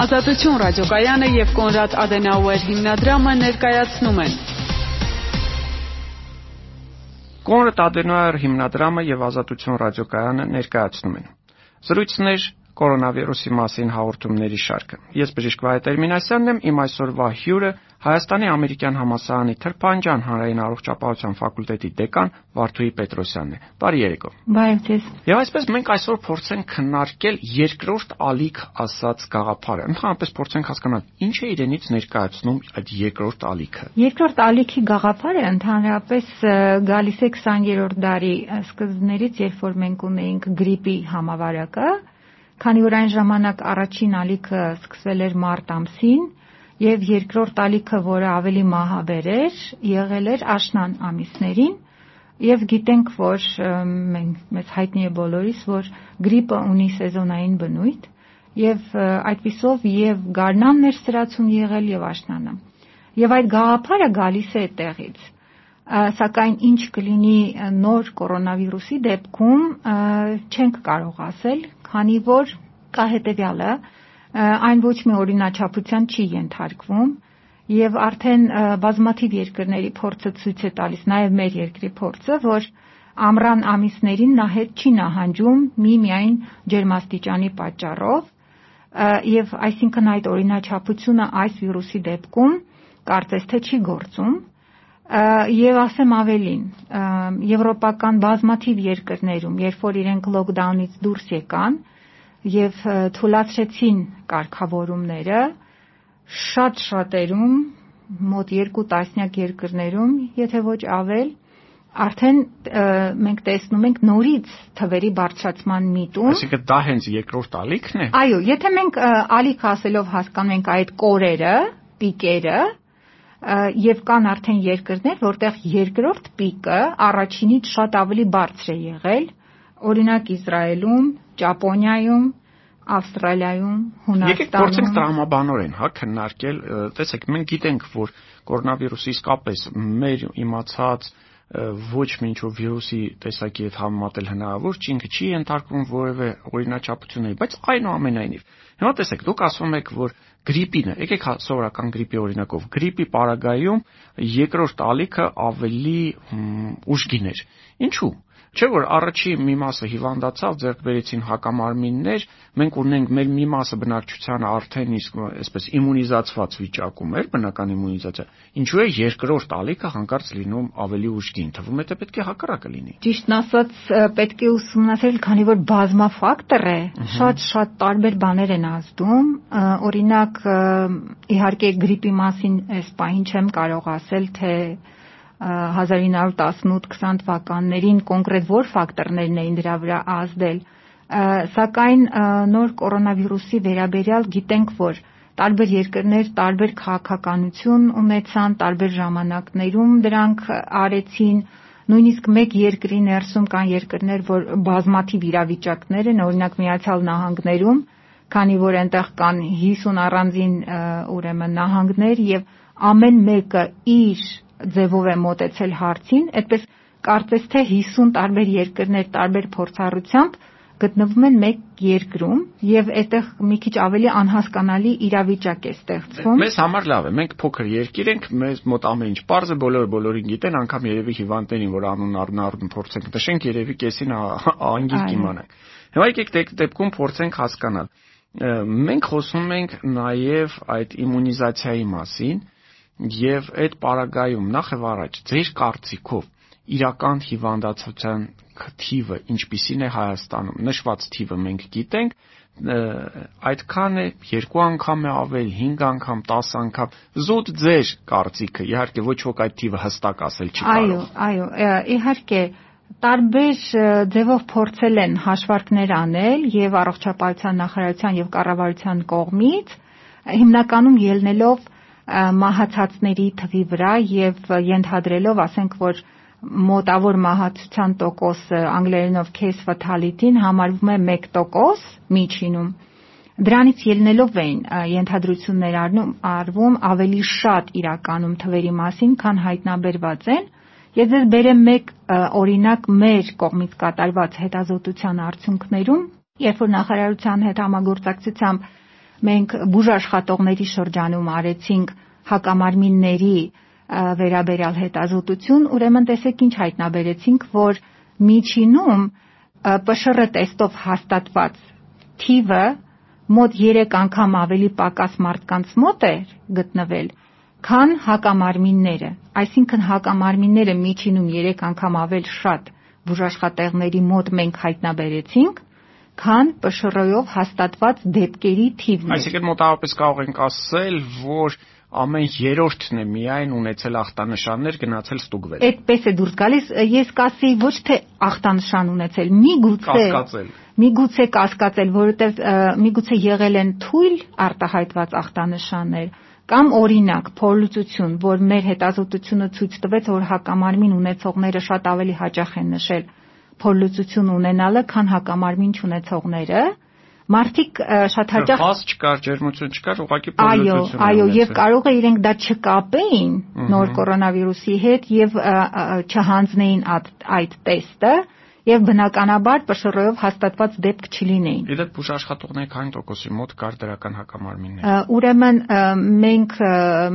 Ազատություն ռադիոկայանը եւ Կոնրադ Ադենաուեր հիմնադրամը ներկայացնում են Կոնրադ Ադենաուեր հիմնադրամը եւ Ազատություն ռադիոկայանը ներկայացնում են Զրույցներ կորոնավիրուսի մասին հաղորդումների շարքը։ Ես բժիշկ Վահե Տերմինասյանն եմ, իմ այսօրվա հյուրը Հայաստանի Ամերիկյան համալսարանի Թրփանջան հանրային առողջապահության ֆակուլտետի դեկան Վարդուհի Պետրոսյանն է։ Բարի երեկո։ Բարև ձեզ։ Եվ այսպես մենք այսօր փորձենք քննարկել երկրորդ ալիք ասած գաղափարը։ Ընդհանրապես փորձենք հասկանալ ինչ է իրենից ներկայացնում այդ երկրորդ ալիքը։ Երկրորդ ալիքի գաղափարը ընդհանրապես գալիս է 20-րդ դարի սկզբներից, երբ որ մենք ունեինք գրիպի համավարակը, քանի որ այն ժամանակ առաջին ալիքը սկսվել էր մարտ ամսին եւ երկրորդ ալիքը, որը ավելի մահաբեր էր, եղել էր աշնան ամիսներին եւ գիտենք, որ մենք մեզ հայտնի է բոլորիս, որ գրիպը ունի սեզոնային բնույթ եւ այդպիսով եւ գարնանն էր սրացում եղել եւ աշնանը։ Եվ այդ գաղափարը գալիս է այդտեղից սակայն ինչ կլինի նոր կորոնավիրուսի դեպքում չենք կարող ասել, քանի որ կա հետևյալը, այն ոչ մի օրինաչափության չի ենթարկվում եւ արդեն բազմաթիվ երկրների փորձը ցույց է տալիս, նաեւ մեր երկրի փորձը, որ ամռան ամիսներին նա հետ չի նահանջում մի միայն ջերմաստիճանի պատճառով եւ այսինքն այդ օրինաչափությունը այս վիրուսի դեպքում կարծես թե չի գործում եւ ասեմ ավելին եվրոպական բազմաթիվ երկրներում երբ որ իրենք լոկդաունից դուրս եկան եւ թույլատրեցին կարգավորումները շատ շատերում մոտ երկու տասնյակ երկրներում, եթե ոչ ավել, արդեն մենք տեսնում ենք նորից թվերի բարձրացման միտում։ Այսինքն դա հենց երկրորդ ալիքն է։ Այո, եթե մենք ալիք ասելով հասկանում ենք այդ կորերը, պիկերը, եւ կան արդեն երկրներ, որտեղ երկրորդ պիկը առաջինից շատ ավելի բարձր է եղել, օրինակ Իսրայելում, Ճապոնիայում, Ավստրալիայում, Հունաստանում։ Եկեք փորձենք տրամաբանորեն, հա, քննարկել, տեսեք, մենք գիտենք, որ կորոնավիրուսը իսկապես մեր իմացած ոչ մի ինչ-որ վիրուսի տեսակի հետ համեմատել հնարավոր չի, ինքը չի ենթարկվում որևէ օրինաչափությունների, բայց այնուամենայնիվ Հիմա տեսեք, դուք ասում եք, որ գրիպինը, եկեք հա սովորական գրիպի օրինակով, գրիպի պարագայում երկրորդ ալիքը ավելի ուժգին էր։ Ինչու՞։ Չէ՞ որ առաջի մի մասը հիվանդացավ, ձեռք բերեցին հակամարմիններ, մենք ունենք մեր մի մասը բնակչությանը արդեն իսկ այսպես իմունիզացված վիճակում էր, բնական իմունիզացիա։ Ինչու է երկրորդ ալիքը հանկարծ լինում ավելի ուժգին։ Թվում է թե պետք է հակառակը լինի։ Ճիշտն ասած, պետք է ուսումնասիրել, քանի որ բազմաֆակտոր է, շատ-շատ տարբեր բաներ են ազդում։ Օրինակ, իհարկե գրիպի մասին այս պահին չեմ կարող ասել, թե 1918-20 թվականներին կոնկրետ որ ֆակտորներն էին դրա վրա ազդել, սակայն նոր կորոնավիրուսի վերաբերյալ գիտենք, որ տարբեր երկրներ տարբեր քաղաքականություն ունեցան, տարբեր ժամանակներում դրանք արեցին, նույնիսկ մեկ երկրի ներսում կան երկրներ, որ բազմաթիվ իրավիճակներ են, օրինակ Միացյալ Նահանգներում, քանի որ այնտեղ կան 50 առանձին ուրեմն նահանգներ եւ ամեն մեկը իր ձևով է մոտեցել հարցին, այդպես կարծես թե 50 տարբեր երկրներ տարբեր փորձառությամբ գտնվում են մեկ երկրում եւ այդտեղ մի քիչ ավելի անհասկանալի իրավիճակ է ստեղծվում։ Մեզ համար լավ է, մենք փոքր երկիր ենք, մեզ մոտ ամեն ինչ པարզ է, բոլորը բոլորին գիտեն, անգամ երևի հիվանդներին, որ անուն առնարդն փորձենք նշենք, երևի կեսին անգիր կիմանանք։ Հիմա եկեք դեպքում փորձենք հասկանալ։ Մենք խոսում ենք նաև այդ իմունիզացիայի մասին, Եվ այդ պարագայում նախ եւ առաջ ձեր կարծիքով իրական հիվանդացության թիվը ինչպիսին է Հայաստանում նշված թիվը մենք գիտենք այդքան է երկու անգամ է ավել 5 անգամ 10 անգամ զուտ ձեր կարծիքը իհարկե ոչ ոք այդ թիվը հստակ ասել չի կարող այո այո իհարկե տարբեր ձևով փորձել են հաշվարկներ անել եւ առողջապահության նախարարության եւ կառավարության կողմից հիմնականում ելնելով մահացածների թվի վրա եւ ենթադրելով, ասենք, որ մոտավոր մահացության տոկոսը անգլերենով case fatality-ն համարվում է 1% միջինում։ Դրանից ելնելով էին ենթադրություններ առնում արվում ավելի շատ իրականում թվերի մասին, քան հայտնաբերված են։ Ես ձեզ բերեմ մեկ օրինակ մեր կողմից կատարված հետազոտության արդյունքներում, երբ որ նախարարության հետ համագործակցությամբ մենք բուժաշխատողների շրջանում արեցինք հակամարմինների վերաբերյալ հետազոտություն, ուրեմն տեսեք ինչ հայտնաբերեցինք, որ միջինում ՊՇՌ տեստով հաստատված թիվը մոտ 3 անգամ ավելի պակաս մարդկանց մոտ է գտնվել, քան հակամարմինները։ Այսինքն հակամարմինները միջինում 3 անգամ ավել շատ բուժաշխատեղների մոտ մենք հայտնաբերեցինք, քան ՊՇՌ-ով հաստատված դեպքերի թիվն է։ Այսինքն մոտավորապես կարող ենք ասել, որ ամեն երրորդն է միայն ունեցել ախտանշաններ, գնացել ստուգվել։ Այդպես է դուրս գալիս, ես կասեի ոչ թե ախտանշան ունեցել, միգուցե կասկածել։ Միգուցե կասկածել, որովհետև միգուցե եղել են թույլ արտահայտված ախտանշաններ կամ օրինակ փորլուծություն, որ մեր հետազոտությունը ցույց տվեց, որ հակամարմին ունեցողները շատ ավելի հաճախ են նշել փորլուծություն ունենալը, քան հակամարմին չունեցողները, մարդիկ շատ հաճախ Փաս չկար, ջերմություն չկար, ուղղակի փորլուծություն։ Այո, այո, եւ կարող է իրենք դա չկապեին նոր կորոնավիրուսի հետ եւ չհանձնեին այդ տեստը, եւ բնականաբար ՊՇՌ-ով հաստատված դեպք չլինեին։ Իդեպ բուժաշխատողների քանի տոկոսի մոտ կար դրական հակամարմիններ։ Ուրեմն մենք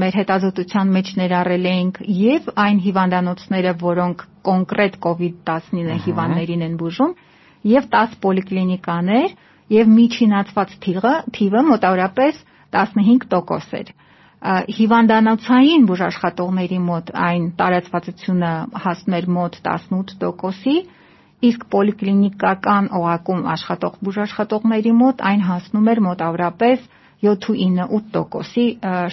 մեր հետազոտության մեջ ներառել էինք եւ այն հիվանդանոցները, որոնք կոնկրետ COVID-19 հիվանդներին են բուժում, եւ 10 պոլիկլինիկաներ եւ միջինացված թիվը թիվը մոտավորապես 15% էր հիվանդանոցային բուժաշխատողների մոտ այն տարածվածությունը հասնում էր մոտ 18%-ի, իսկ պոլիկլինիկական օղակում աշխատող բուժաշխատողների մոտ այն հասնում էր մոտավորապես 7-9-8%-ի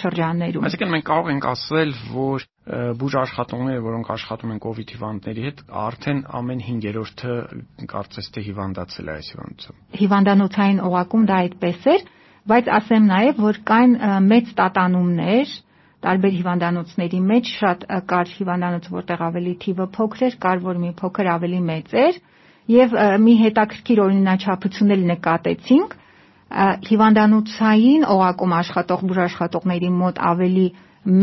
շրջաններում։ Այսինքն մենք կարող ենք ասել, որ բուժաշխատողները, որոնք աշխատում են իդ հիվանդների հետ, արդեն ամեն 5-րդը կարծես թե հիվանդացել է այս հիվանդությամբ։ Հիվանդանոցային օղակում դա այդպես էր, բայց ասեմ նաև, որ կային մեծ տատանումներ, տարբեր հիվանդանոցների մեջ շատ կար հիվանդանոց, որտեղ ավելի թիվը փոքր էր, կար որ մի փոքր ավելի մեծ էր, եւ մի հետաքրքիր օրինաչափություն էլ նկատեցինք հիվանդանոցային օղակում աշխատող բուժաշխատողների մոտ ավելի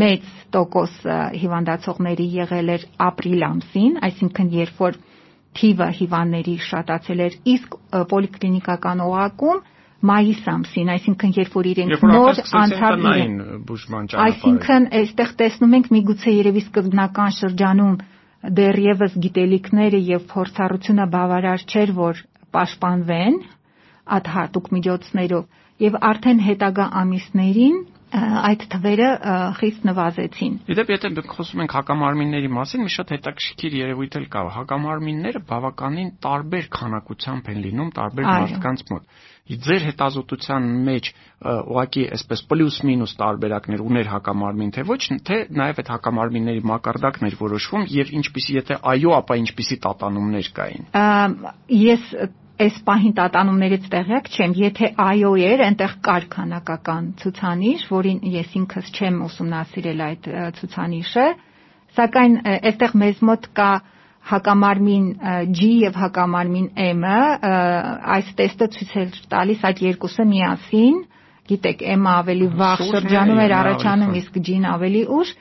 մեծ տոկոս հիվանդացողների եղել էր ապրիլ ամսին, այսինքն երբ որ թիվը հիվանդների շատացել էր, իսկ պոլիկլինիկական օղակում մայիս ամսին, այսինքն երբ որ իրենք նոր անցավ իրեն բուժման ճանապարհը։ Այսինքն այստեղ տեսնում ենք միգուցե երևի սկզբնական շրջանում դեռևս գիտելիքները եւ փորձառությունը բավարար չէր, որ պաշտպանվեն այդ հատուկ միջոցներով եւ արդեն հետագա ամիսներին այդ թվերը խիստ նվազեցին։ Իդեպ եթե խոսում ենք հակամարմինների մասին, մի շատ հետաքրքիր երևույթ էլ կա։ Հակամարմինները բավականին տարբեր քանակությամբ են լինում տարբեր մարդկանց մոտ ձեր հետազոտության մեջ ուղղակի այսպես պլյուս-մինուս տարբերակներ ուներ հակամարմին, թե ոչ, թե նաև այդ հակամարմինների մակարդակներ որոշվում եւ ինչպիսի եթե այո, ապա ինչպիսի տատանումներ կային։ Ես այս պահին տատանումներից տեղյակ չեմ, եթե այո էր, այնտեղ կար քանակական ցուցանիշ, որին ես ինքս չեմ ուսումնասիրել այդ ցուցանիշը, սակայն այստեղ մեզ մոտ կա հակամարմին G եւ հակամարմին M-ը այս տեստը ցույց է տալիս այդ երկուսը միասին գիտեք M-ը ավելի վաղ շրջանում էր առաջանում իսկ G-ն ավելի ուշ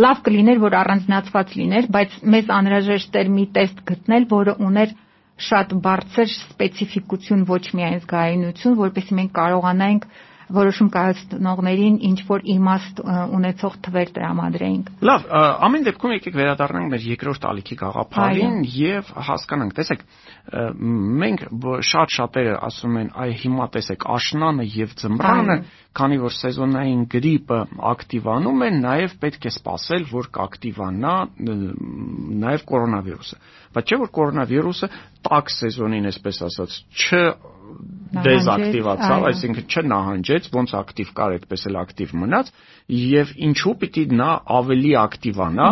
լավ կլիներ որ առանձնացված լիներ բայց մեզ անհրաժեշտ էր մի տեստ գտնել որը ուներ շատ բարձր սպეციფიკություն, ոչ միայն զգայունություն, որովհետեւ մենք կարողանանք որոշում կայացնողներին ինչ որ իմաստ ունեցող թվեր տրամադրենք։ Լավ, ամեն դեպքում եկեք վերադառնանք մեր երկրորդ ալիքի գաղափարին եւ հասկանանք, տեսեք, մենք շատ շատերը ասում են, այ հիմա տեսեք աշնանը եւ ձմռանը, քանի որ սեզոնային գրիպը ակտիվանում է, նաեւ պետք է սпасել, որ կակտիվանա նաեւ կորոնավիրուսը։ Բայց չէ որ կորոնավիրուսը տաք սեզոնին, այսպես ասած, չ դեզակտիվացավ, այսինքն չնահանջեց, ոնց ակտիվ կար, այդպես էլ ակտիվ մնաց, եւ ինչու պիտի նա ավելի ակտիվանա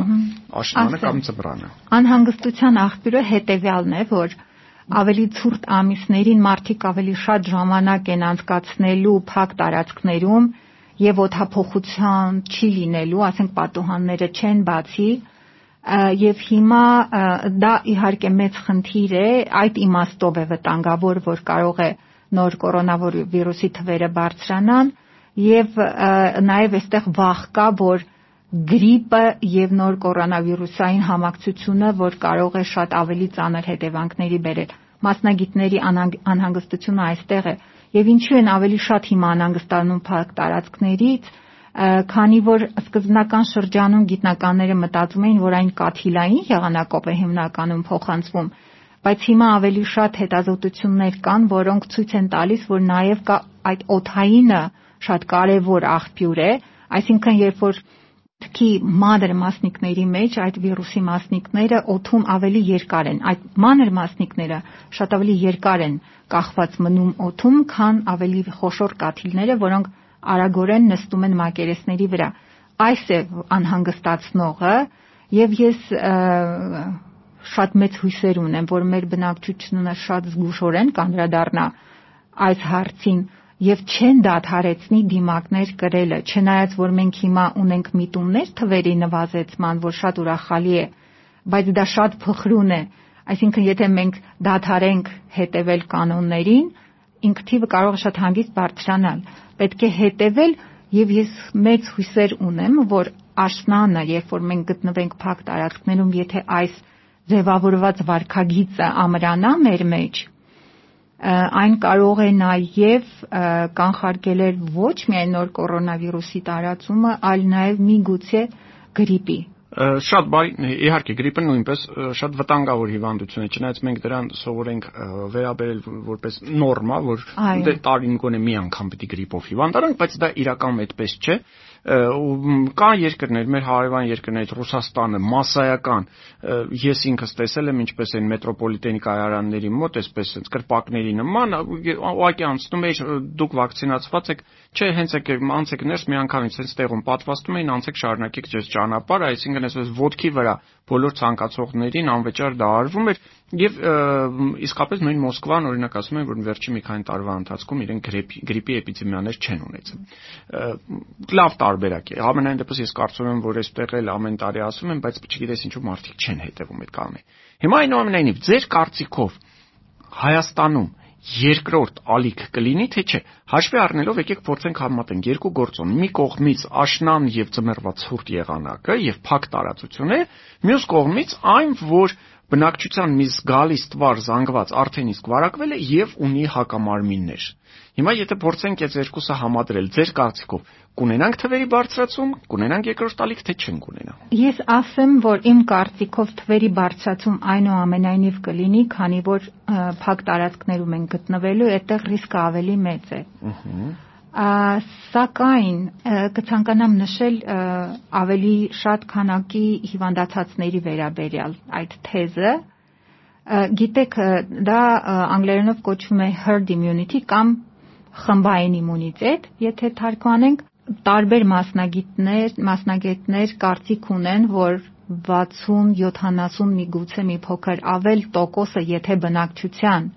աշնանը կամ ծբրանը։ Անհանգստության աղբյուրը հետեւյալն է, որ ավելի ցուրտ ամիսներին մարդիկ ավելի շատ ժամանակ են անցկացնելու փակ տարածքներում եւ օթափողության չի լինելու, ասենք պատուհանները չեն բացի, եւ հիմա դա իհարկե մեծ խնդիր է, այդ իմաստով է վտանգավոր, որ կարող է նոր կորոնավիրուսի թվերը բարձրանան եւ նաեւ այստեղ վախ կա, որ գրիպը եւ նոր կորոնավիրուսային համակցությունը, որ կարող է շատ ավելի ծանր հետևանքների բերել։ մասնագետների անհանգստությունը այստեղ է եւ ինչու են ավելի շատ հիմա անհանգստանում փակ տարածքներից քանի որ սկզբնական շրջանում գիտնականները մտածում էին, որ այն կաթիլային եղանակով է հիմնականում փոխանցվում, բայց հիմա ավելի շատ հետազոտություններ կան, որոնք ցույց են տալիս, որ նաև կա այդ օթայինը շատ կարևոր աղբյուր է, այսինքն երբ որ թքի մանր մասնիկների մեջ այդ վիրուսի մասնիկները օթում ավելի երկար են։ Այդ մանր մասնիկները շատ ավելի երկար են կախված մնում օթում, քան ավելի խոշոր կաթիլները, որոնք արագորեն նստում են մակերեսների վրա։ Այս է անհանգստացնողը եւ ես շատ մեծ հույսեր ունեմ, որ մեր բնակչությունը շատ զգուշորեն կանդրադառնա այս հարցին եւ չեն դադարեցնի դիմակներ կրելը, չնայած որ մենք հիմա ունենք միտումներ թվերի նվազեցման, որ շատ ուրախալի է, բայց դա շատ փխրուն է, այսինքն եթե մենք դադարենք հետևել կանոններին, ինքնիվը կարող է շատ հանգիստ բարձրանալ պետք է հետևել եւ ես մեծ հույսեր ունեմ, որ աշնանը, երբ որ մենք գտնվենք փակ տարածքներում, եթե այս ձևավորված վարկագիծը ամրանա մեր մեջ, այն կարող է նաև կանխարգելել ոչ միայն նոր կորոնավիրուսի տարածումը, այլ նաև միգուցե գրիպի շատ բարի իհարկե գրիպը նույնպես շատ վտանգավոր հիվանդություն է չնայած մենք դրան սովորենք վերաբերել որպես նորմա որ դե տարին գոնե մի անգամ պիտի գրիպով հիվանդանանք բայց դա իրական այդպես չէ կա երկրներ, մեր հարևան երկրներից Ռուսաստանը, massայական ես ինքս տեսել եմ ինչպես են մետրոպոլիտենի կայարանների մոտ, այսպես sense կրպակների նման, ուղղակի անցնում է դուք վակցինացված եք, չէ, հենց եք անցեք ներս միանգամից sense տեղում պատվաստում էին, անցեք շարունակեք ձեզ ճանապարհ, այսինքն այսպես ոդքի վրա բոլոր ցանկացողներին անվճար դա արվում էր եւ իսկապես նույն Մոսկվան օրինակ ասում են որ վերջի մի քանի տարվա ընթացքում իրեն գրիպի գրիպի էպիդեմիաներ չեն ունեցել լավ տարբերակ է ամենայն դեպս ես կարծում եմ որ այստեղ էլ ամեն տարի ասում են բայց չգիտես ինչու մարդիկ չեն հետևում այդ կանոնին հիմա այնուամենայնիվ ձեր կարծիքով Հայաստանում երկրորդ ալիք կլինի թե չէ հաշվի առնելով եկեք փորձենք համատենք երկու գործոն. Մի կողմից աշնան եւ ծմերվա ցուրտ եղանակը եւ փակ տարածությունը մյուս կողմից այն որ բնակչության մի զգալի ստվար զանգված արդեն իսկ վարակվել է եւ ունի հակամարմիններ։ Հիմա եթե փորձենք այդ երկուսը համադրել, ձեր կարծիքով կունենանք թվերի բարձրացում, կունենանք երկրորդ ալիք, թե չենք ունենա։ Ես ասեմ, որ իմ կարծիքով թվերի բարձրացում այնուամենայնիվ կլինի, քանի որ փակ տարածքներում են գտնվելու, այդտեղ ռիսկը ավելի մեծ է։ Ահա սակայն կցանկանամ նշել ավելի շատ քանակի հիվանդացածների վերաբերյալ այդ թեզը գիտեք դա անգլերենով կոչվում է herd immunity կամ խմբային իմունիտետ եթե թարգմանենք տարբեր մասնագետներ մասնագետներ կարծիք ունեն որ 60-70 միգուցե մի փոքր ավել տոկոսը եթե բնակչության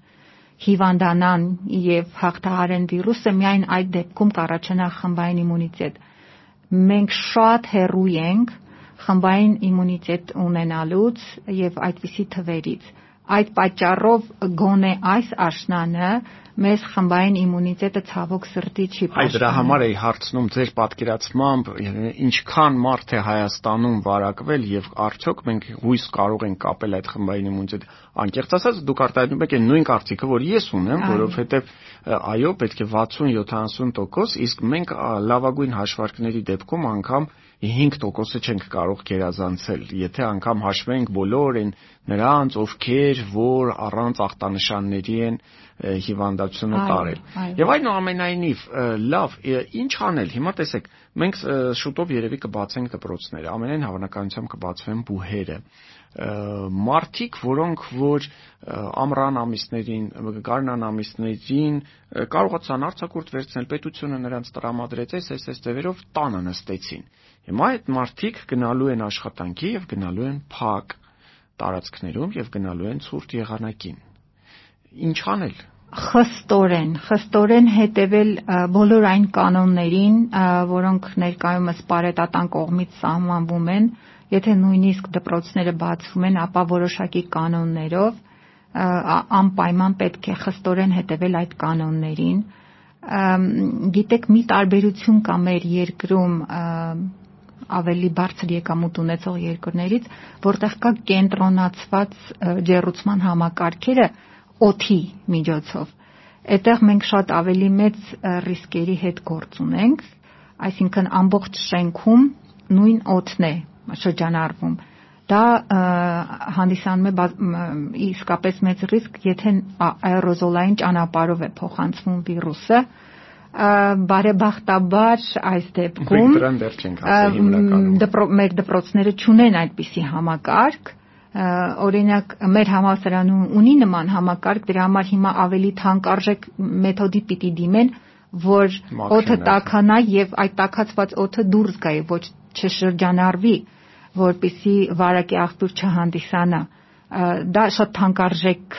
հիվանդանան եւ հաղթահարեն վիրուսը, միայն այդ դեպքում կառաջանա խմբային իմունիտետ։ Մենք շատ հեռու ենք խմբային իմունիտետ ունենալուց եւ այդպիսի թվերից։ Այդ պատճառով գոնե այս աշնանը մեզ խմբային իմունիտետը ցավոք սրտի չի պաշտպանում։ Այդ դրա համար էի հարցնում ձեր պատկերացմամբ ինչքան մարդ է Հայաստանում վարակվել եւ արդյոք մենք հույս կարող ենք կապել այդ խմբային իմունիտետը։ Անկեղծ ասած դուք արտահայտում եք նույն կարծիքը, որ ես ունեմ, որովհետեւ այո, պետք է 60-70%, իսկ մենք լավագույն հաշվարկների դեպքում անգամ 5%-ը չենք կարող գերազանցել, եթե անգամ հաշվենք բոլոր այն նրանց, ովքեր որ առանց ախտանշանների են հիվանդությունը տարել։ Եվ այնուամենայնիվ, լավ, ինչ անել։ Հիմա տեսեք, մենք շուտով երևի կբացենք դպրոցները, ամենայն հավանականությամբ կբացվեն բուհերը մարդիկ, որոնք որ ամռան ամիսներին, գարնան ամիսներին կարողացան արձակուրդ վերցնել, պետությունը նրանց տրամադրեց այս այս այս ձևերով տանը նստեցին։ Հիմա այդ մարդիկ գնալու են աշխատանքի եւ գնալու են փակ տարածքներում եւ գնալու են ցուրտ եղանակին։ Ինչ անել խստորեն, խստորեն հետևել բոլոր այն կանոններին, որոնք ներկայումս բարետատան կողմից սահմանվում են, եթե նույնիսկ դպրոցները բացվում են, ապա որոշակի կանոններով անպայման պետք է խստորեն հետևել այդ կանոններին։ Գիտեք, մի տարբերություն կա մեր երկրում ավելի բարձր եկամուտ ունեցող երկրներից, որտեղ կա կենտրոնացված ջերուցման համակարգերը, օթի միջոցով այդտեղ մենք շատ ավելի մեծ ռիսկերի հետ գործ ունենք, այսինքն ամբողջ շենքում նույն օդն է շրջանառվում դա հանդիսանում է իսկապես մեծ ռիսկ, եթե աերոզոլային ճանապարհով է փոխանցվում վիրուսը, բարեբախտաբար այս դեպքում դրան դեռ չենք հասել հիմնականում մեր դպրոցները չունեն այդպիսի համակարգ օրինակ մեր համալսարանում ունի նման համակարգ դրա համար հիմա ավելի թանկարժեք մեթոդի պիտի դիմեն որ օդը տաքանա եւ այդ տաքացված օդը դուրս գա եւ ոչ չշրջանառվի որպիսի վարակի աղբյուր չհանդիսանա դա շատ թանկարժեք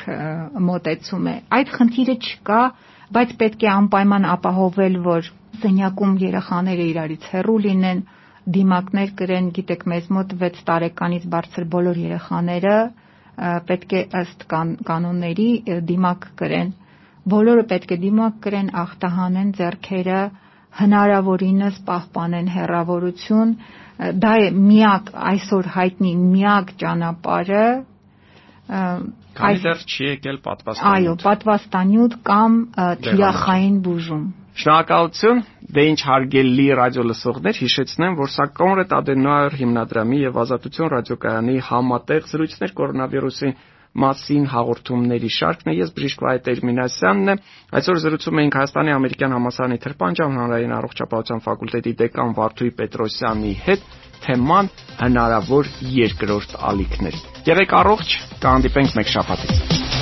մոտեցում է այդ խնդիրը չկա բայց պետք է անպայման ապահովել, որ սենյակում երեխաները իրարից հեռու լինեն, դիմակներ կրեն, գիտեք, մեզ մոտ 6 տարեկանից բարձր բոլոր երեխաները պետք է ըստ կանոնների դիմակ կրեն։ Բոլորը պետք է դիմակ կրեն, ախտահանեն ձեռքերը, հնարավորինս պահպանեն հեռավորություն։ Դա է միակ այսօր հայտնի միակ ճանապարհը Քանի դեռ չի եկել պատվաստանյութ։ Այո, պատվաստանյութ կամ թիրախային բուժում։ Շնորհակալություն։ Դե ինչ հարգելի ռադիո լսողներ, հիշեցնեմ, որ սա Կոնրադ Ադենոյեր հիմնադրամի եւ Ազատություն ռադիոկայանի համատեղ զրույցներ կորոնավիրուսի մասին հաղորդումների շարքն է։ Ես Բժիշկ Վահե Տերմինասյանն եմ։ Այսօր զրուցում ենք Հայաստանի Ամերիկյան համալսարանի Թրպանջան հանրային առողջապահության ֆակուլտետի դեկան Վարդուհի Պետրոսյանի հետ թեման հնարավոր երկրորդ ալիքներ։ Եղեք առողջ, կհանդիպենք մեկ շաբաթից։